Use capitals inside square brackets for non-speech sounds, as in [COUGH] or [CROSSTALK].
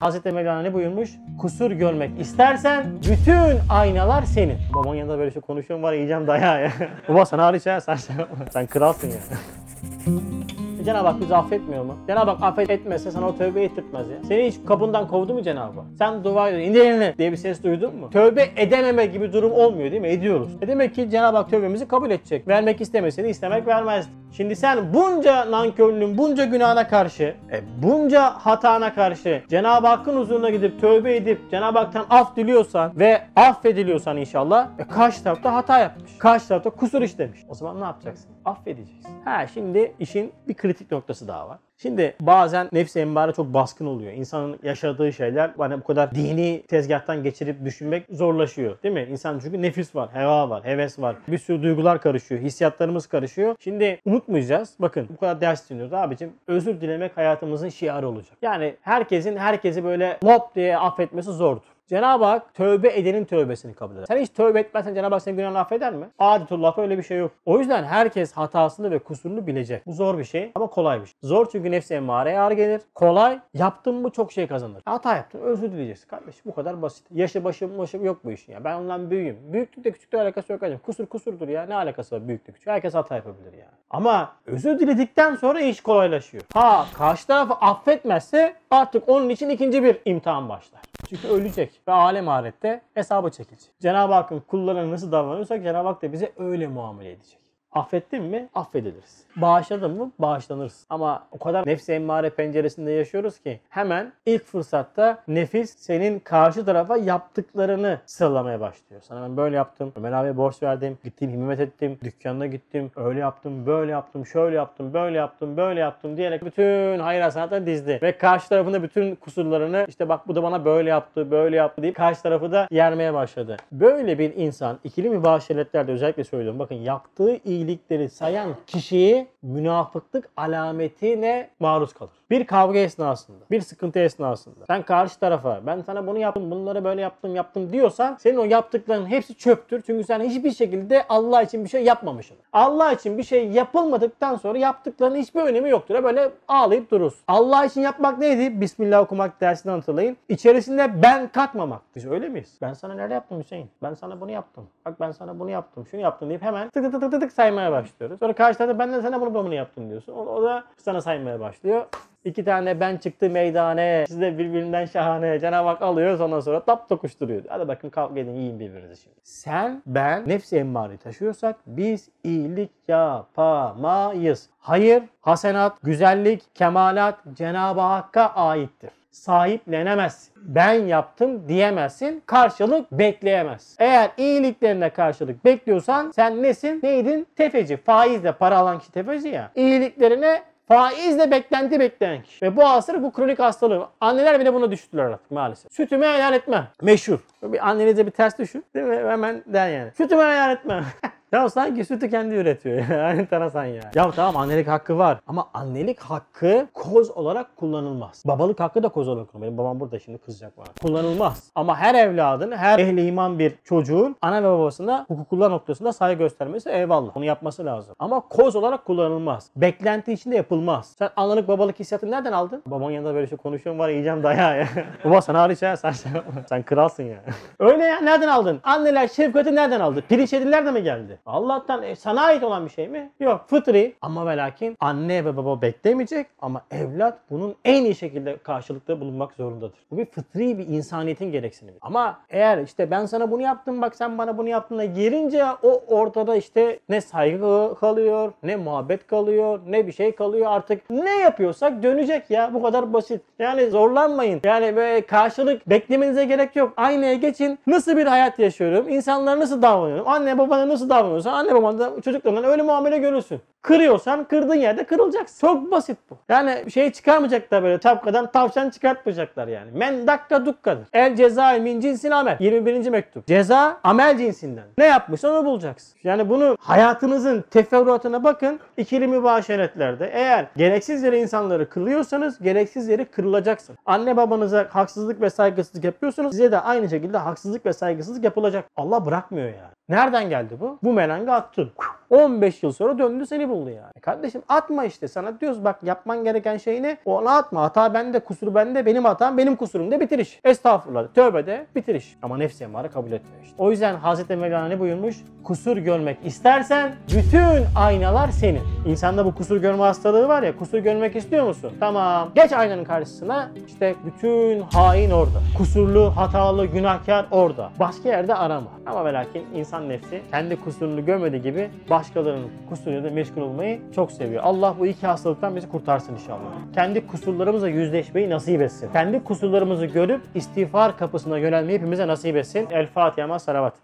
Hazreti Mevlana ne buyurmuş? Kusur görmek istersen bütün aynalar senin. Babamın yanında böyle şey konuşuyorum var yiyeceğim dayağı ya. [LAUGHS] Baba sana hariç ya sen, sen, sen kralsın ya. [LAUGHS] Cenab-ı Hak bizi affetmiyor mu? Cenab-ı Hak affetmezse sana o tövbe ettirtmez ya. Seni hiç kapından kovdu mu Cenab-ı Hak? Sen dua ediyorsun, indir elini diye bir ses duydun mu? Tövbe edememe gibi durum olmuyor değil mi? Ediyoruz. E demek ki Cenab-ı Hak tövbemizi kabul edecek. Vermek istemeseydi istemek vermezdi. Şimdi sen bunca nankörlüğün, bunca günahına karşı, e, bunca hatana karşı Cenab-ı Hakk'ın huzuruna gidip tövbe edip Cenab-ı Hak'tan af diliyorsan ve affediliyorsan inşallah e, karşı tarafta hata yapmış. Karşı tarafta kusur işlemiş. O zaman ne yapacaksın? Affedeceksin. Ha şimdi işin bir kritik noktası daha var. Şimdi bazen nefsi emmare çok baskın oluyor. İnsanın yaşadığı şeyler hani bu kadar dini tezgahtan geçirip düşünmek zorlaşıyor. Değil mi? İnsan çünkü nefis var, heva var, heves var. Bir sürü duygular karışıyor, hissiyatlarımız karışıyor. Şimdi unutmayacağız. Bakın bu kadar ders dinliyoruz abicim. Özür dilemek hayatımızın şiarı olacak. Yani herkesin herkesi böyle lop diye affetmesi zordur. Cenab-ı Hak tövbe edenin tövbesini kabul eder. Sen hiç tövbe etmezsen Cenab-ı Hak senin günahını affeder mi? Adetullah'ta öyle bir şey yok. O yüzden herkes hatasını ve kusurunu bilecek. Bu zor bir şey ama kolay bir şey. Zor çünkü nefsi emmareye ağır gelir. Kolay yaptın mı çok şey kazanır. Hata yaptın özür dileyeceksin kardeşim. Bu kadar basit. Yaşı başı başı yok bu işin ya. Ben ondan büyüğüm. Büyüklükle küçüklükle alakası yok hacım. Kusur kusurdur ya. Ne alakası var büyüklük küçük. Herkes hata yapabilir yani. Ama özür diledikten sonra iş kolaylaşıyor. Ha karşı tarafı affetmezse artık onun için ikinci bir imtihan başlar. Çünkü ölecek ve alem ahirette hesabı çekilecek. Cenab-ı Hakk'ın kullarına nasıl davranıyorsak Cenab-ı Hak da bize öyle muamele edecek. Affettin mi? Affediliriz. Bağışladın mı? Bağışlanırız. Ama o kadar nefsi emmare penceresinde yaşıyoruz ki hemen ilk fırsatta nefis senin karşı tarafa yaptıklarını sıralamaya başlıyor. Sana ben böyle yaptım, Ömer abiye borç verdim, gittim himmet ettim, dükkanına gittim, öyle yaptım, böyle yaptım, şöyle yaptım, böyle yaptım, böyle yaptım diyerek bütün hayır hasenatları dizdi. Ve karşı tarafında bütün kusurlarını işte bak bu da bana böyle yaptı, böyle yaptı deyip karşı tarafı da yermeye başladı. Böyle bir insan ikili mübaşiretlerde özellikle söylüyorum. Bakın yaptığı iyilikleri sayan kişiyi münafıklık alametine maruz kalır. Bir kavga esnasında, bir sıkıntı esnasında sen karşı tarafa ben sana bunu yaptım, bunları böyle yaptım, yaptım diyorsan senin o yaptıkların hepsi çöptür. Çünkü sen hiçbir şekilde Allah için bir şey yapmamışsın. Allah için bir şey yapılmadıktan sonra yaptıklarının hiçbir önemi yoktur. Böyle ağlayıp durursun. Allah için yapmak neydi? Bismillah okumak dersini hatırlayın. İçerisinde ben katmamak. Biz öyle miyiz? Ben sana nerede yaptım Hüseyin? Ben sana bunu yaptım. Bak ben sana bunu yaptım, şunu yaptım deyip hemen tık tık tık tık tık saymaya başlıyoruz. Sonra karşı tarafta ben de sana bunu bunu yaptım diyorsun. O, o da sana saymaya başlıyor. İki tane ben çıktı meydane. Siz de birbirinden şahane. Cenab-ı Hak alıyor ondan sonra tap tokuşturuyor. Hadi bakın kavga edin yiyin birbirinizi şimdi. Sen, ben nefsi emmareyi taşıyorsak biz iyilik yapamayız. Hayır, hasenat, güzellik, kemalat Cenab-ı Hakk'a aittir sahiplenemezsin. Ben yaptım diyemezsin. Karşılık bekleyemez. Eğer iyiliklerine karşılık bekliyorsan sen nesin? Neydin? Tefeci. Faizle para alan kişi tefeci ya. İyiliklerine Faizle beklenti bekleyen kişi. Ve bu asır bu kronik hastalığı. Anneler bile buna düştüler artık maalesef. Sütümü helal etmem. Meşhur. Bir annenize bir ters düşün. Değil mi? Hemen der yani. Sütümü helal etmem. [LAUGHS] Ya sanki sütü kendi üretiyor ya. [LAUGHS] Enteresan ya. Ya tamam annelik hakkı var. Ama annelik hakkı koz olarak kullanılmaz. Babalık hakkı da koz olarak kullanılmaz. Benim babam burada şimdi kızacak bana. Kullanılmaz. Ama her evladın, her ehli iman bir çocuğun ana ve babasına hukuklar noktasında saygı göstermesi eyvallah. Onu yapması lazım. Ama koz olarak kullanılmaz. Beklenti içinde yapılmaz. Sen analık babalık hissiyatını nereden aldın? Babanın yanında böyle şey konuşuyorum var yiyeceğim dayağı ya. [LAUGHS] Baba sana hariç ya sen, sen, sen kralsın ya. [LAUGHS] Öyle ya nereden aldın? Anneler şefkati nereden aldı? Pirinç yediler de mi geldi? Allah'tan e, sana ait olan bir şey mi? Yok fıtri ama ve lakin anne ve baba beklemeyecek ama evlat bunun en iyi şekilde karşılıkta bulunmak zorundadır. Bu bir fıtri bir insaniyetin gereksinimi. Ama eğer işte ben sana bunu yaptım bak sen bana bunu yaptın da girince o ortada işte ne saygı kalıyor, ne muhabbet kalıyor, ne bir şey kalıyor artık. Ne yapıyorsak dönecek ya bu kadar basit. Yani zorlanmayın. Yani böyle karşılık beklemenize gerek yok. Aynaya geçin. Nasıl bir hayat yaşıyorum? İnsanlara nasıl davranıyorum? Anne babana nasıl davranıyorsun? Anne baban da çocuklarından öyle muamele görürsün. Kırıyorsan kırdığın yerde kırılacaksın. Çok basit bu. Yani şey çıkarmayacaklar böyle tapkadan tavşan çıkartmayacaklar yani. Men dakka dukkadır. El ceza min cinsin amel. 21. mektup. Ceza amel cinsinden. Ne yapmışsan onu bulacaksın. Yani bunu hayatınızın teferruatına bakın. İkili mübaşeretlerde eğer gereksiz yere insanları kırıyorsanız gereksiz yere kırılacaksın. Anne babanıza haksızlık ve saygısızlık yapıyorsunuz. Size de aynı şekilde haksızlık ve saygısızlık yapılacak. Allah bırakmıyor yani. Nereden geldi bu? Bu melanga attın. 15 yıl sonra döndü seni buldu yani. E Kardeşim atma işte sana diyoruz bak yapman gereken şey ne? Onu atma. Hata bende, kusur bende, benim hatam benim kusurum de bitir iş. Estağfurullah. Tövbe de bitir iş. Ama nefsi emare kabul etmiyor işte. O yüzden Hazreti Mevlana ne buyurmuş? Kusur görmek istersen bütün aynalar senin. İnsanda bu kusur görme hastalığı var ya kusur görmek istiyor musun? Tamam. Geç aynanın karşısına işte bütün hain orada. Kusurlu, hatalı, günahkar orada. Başka yerde arama. Ama ve lakin insan nefsi kendi kusurunu görmediği gibi başkalarının kusuruyla da meşgul olmayı çok seviyor. Allah bu iki hastalıktan bizi kurtarsın inşallah. Kendi kusurlarımızla yüzleşmeyi nasip etsin. Kendi kusurlarımızı görüp istiğfar kapısına yönelmeyi hepimize nasip etsin. El Fatiha ma salavat.